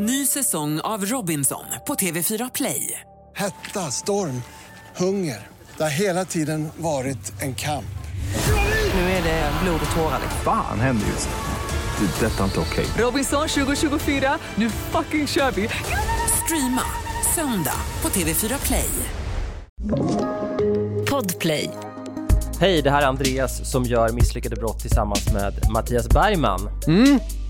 Ny säsong av Robinson på TV4 Play. Hetta, storm, hunger. Det har hela tiden varit en kamp. Nu är det blod och tårar. Fan händer just nu. Det. Detta är inte okej. Robinson 2024, nu fucking kör vi! Streama söndag på TV4 Play. Podplay. Hej, det här är Andreas som gör Misslyckade brott tillsammans med Mattias Bergman.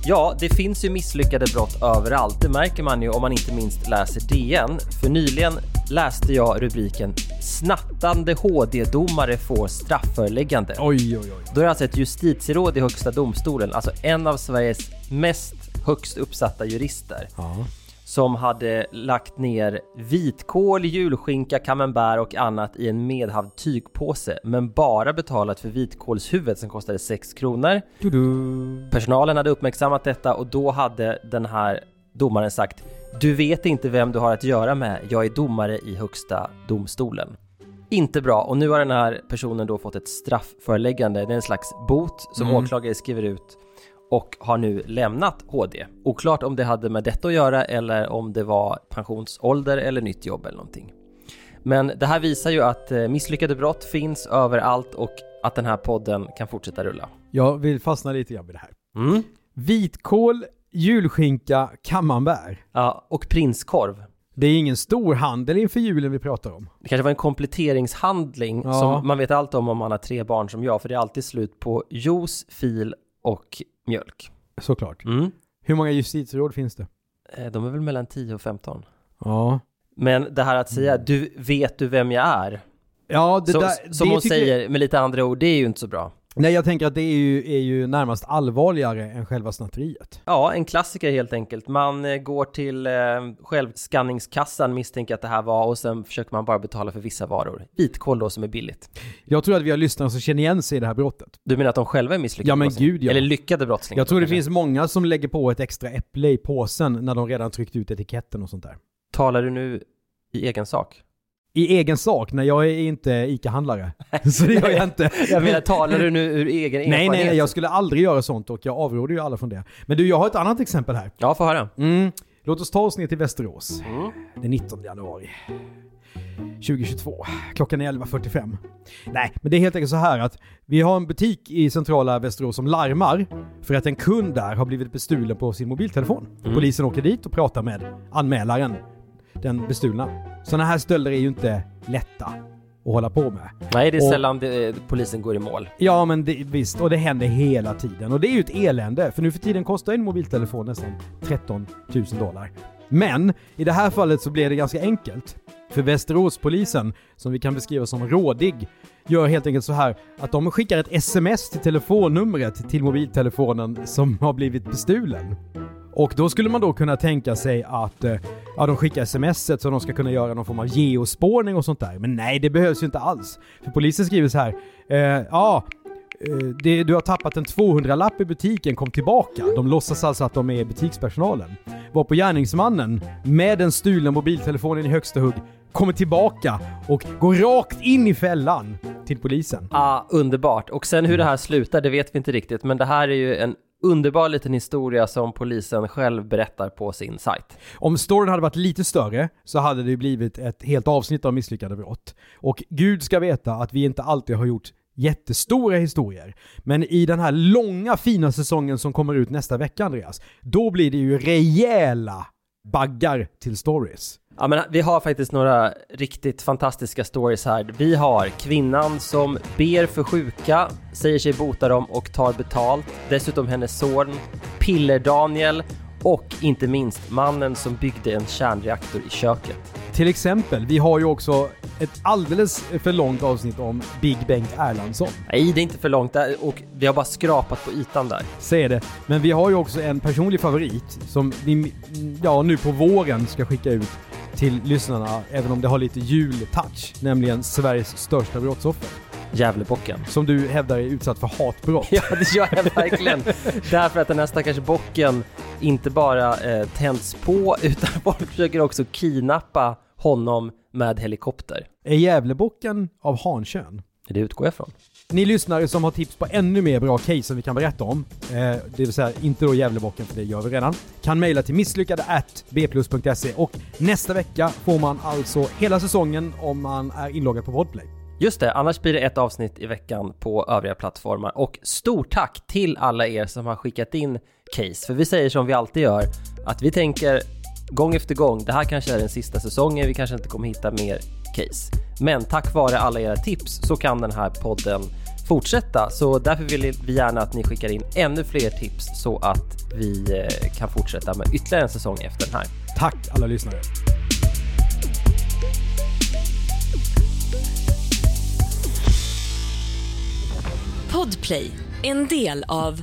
Ja, det finns ju misslyckade brott överallt. Det märker man ju om man inte minst läser DN. För nyligen läste jag rubriken “Snattande HD-domare får strafföreläggande”. Oj, oj, oj. Då är det alltså ett justitieråd i Högsta domstolen, alltså en av Sveriges mest högst uppsatta jurister, som hade lagt ner vitkål, julskinka, camembert och annat i en medhavd tygpåse, men bara betalat för vitkålshuvudet som kostade 6 kronor. Personalen hade uppmärksammat detta och då hade den här domaren sagt Du vet inte vem du har att göra med, jag är domare i Högsta domstolen. Inte bra. Och nu har den här personen då fått ett straffföreläggande, det är en slags bot som åklagare skriver ut och har nu lämnat HD. Oklart om det hade med detta att göra eller om det var pensionsålder eller nytt jobb eller någonting. Men det här visar ju att eh, misslyckade brott finns överallt och att den här podden kan fortsätta rulla. Jag vill fastna lite grann vid det här. Mm. Vitkål, julskinka, camembert. Ja, och prinskorv. Det är ingen stor handel inför julen vi pratar om. Det kanske var en kompletteringshandling Ja. som man vet allt om om man har tre barn som jag, för det är alltid slut på juice, fil och mjölk. Såklart. Mm. Hur många justitieråd finns det? Eh, De är väl mellan 10 och 15. Ja. Men det här att säga du vet du vem jag är? Ja, det Så, där, som det hon tycker- säger med lite andra ord, det är ju inte så bra. Nej, jag tänker att det är ju, är ju närmast allvarligare än själva snatteriet. Ja, en klassiker helt enkelt. Man eh, går till eh, självskanningskassan, misstänker att det här var och sen försöker man bara betala för vissa varor. Vitkål då som är billigt. Jag tror att vi har lyssnare som känner igen sig i det här brottet. Du menar att de själva är misslyckade Ja, men gud, ja. Eller lyckade brottslingar? Jag tror det kanske. finns många som lägger på ett extra äpple i påsen när de redan tryckt ut etiketten och sånt där. Talar du nu i egen sak? I egen sak, när jag är inte ICA-handlare. Så det gör jag inte. Jag menar, talar du nu ur egen Nej, nej, erfarenhet? nej, jag skulle aldrig göra sånt och jag avråder ju alla från det. Men du, jag har ett annat exempel här. Ja, få höra. Mm. Låt oss ta oss ner till Västerås. Mm. Den 19 januari. 2022. Klockan är 11.45. Nej, men det är helt enkelt så här att vi har en butik i centrala Västerås som larmar för att en kund där har blivit bestulen på sin mobiltelefon. Mm. Polisen åker dit och pratar med anmälaren, den bestulna. Sådana här stölder är ju inte lätta att hålla på med. Nej, det är Och- sällan det, polisen går i mål. Ja, men det, visst. Och det händer hela tiden. Och det är ju ett elände. För nu för tiden kostar en mobiltelefon nästan 13 000 dollar. Men i det här fallet så blir det ganska enkelt. För Västeråspolisen, som vi kan beskriva som rådig, gör helt enkelt så här att de skickar ett sms till telefonnumret till mobiltelefonen som har blivit bestulen. Och då skulle man då kunna tänka sig att eh, ja, de skickar smset så de ska kunna göra någon form av geospårning och sånt där. Men nej, det behövs ju inte alls. För polisen skriver så här. Eh, ja, eh, det, du har tappat en 200-lapp i butiken, kom tillbaka. De låtsas alltså att de är butikspersonalen. Var på gärningsmannen med den stulna mobiltelefonen i högsta hugg kommer tillbaka och går rakt in i fällan till polisen. Ah, underbart. Och sen hur det här slutar, det vet vi inte riktigt, men det här är ju en underbar liten historia som polisen själv berättar på sin sajt. Om storyn hade varit lite större så hade det ju blivit ett helt avsnitt av misslyckade brott. Och gud ska veta att vi inte alltid har gjort jättestora historier. Men i den här långa fina säsongen som kommer ut nästa vecka Andreas, då blir det ju rejäla baggar till stories. Ja, men vi har faktiskt några riktigt fantastiska stories här. Vi har kvinnan som ber för sjuka, säger sig bota dem och tar betalt. Dessutom hennes son, Piller-Daniel och inte minst mannen som byggde en kärnreaktor i köket. Till exempel, vi har ju också ett alldeles för långt avsnitt om Big Bengt Erlandsson. Nej, det är inte för långt och vi har bara skrapat på ytan där. Säger det. Men vi har ju också en personlig favorit som vi ja, nu på våren ska skicka ut till lyssnarna, även om det har lite jultouch, nämligen Sveriges största brottsoffer. Gävlebocken. Som du hävdar är utsatt för hatbrott. Ja, det gör jag verkligen. Därför att den här stackars bocken inte bara eh, tänds på, utan folk försöker också kidnappa honom med helikopter. Är Gävlebocken av hankön? Det utgår jag från. Ni lyssnare som har tips på ännu mer bra case som vi kan berätta om, eh, det vill säga inte då Gävlebocken för det gör vi redan, kan mejla till misslyckade at bplus.se och nästa vecka får man alltså hela säsongen om man är inloggad på Podplay. Just det, annars blir det ett avsnitt i veckan på övriga plattformar. Och stort tack till alla er som har skickat in case. För vi säger som vi alltid gör, att vi tänker gång efter gång, det här kanske är den sista säsongen, vi kanske inte kommer hitta mer case. Men tack vare alla era tips så kan den här podden fortsätta. Så därför vill vi gärna att ni skickar in ännu fler tips så att vi eh, kan fortsätta med ytterligare en säsong efter den här. Tack alla lyssnare! Podplay, en del av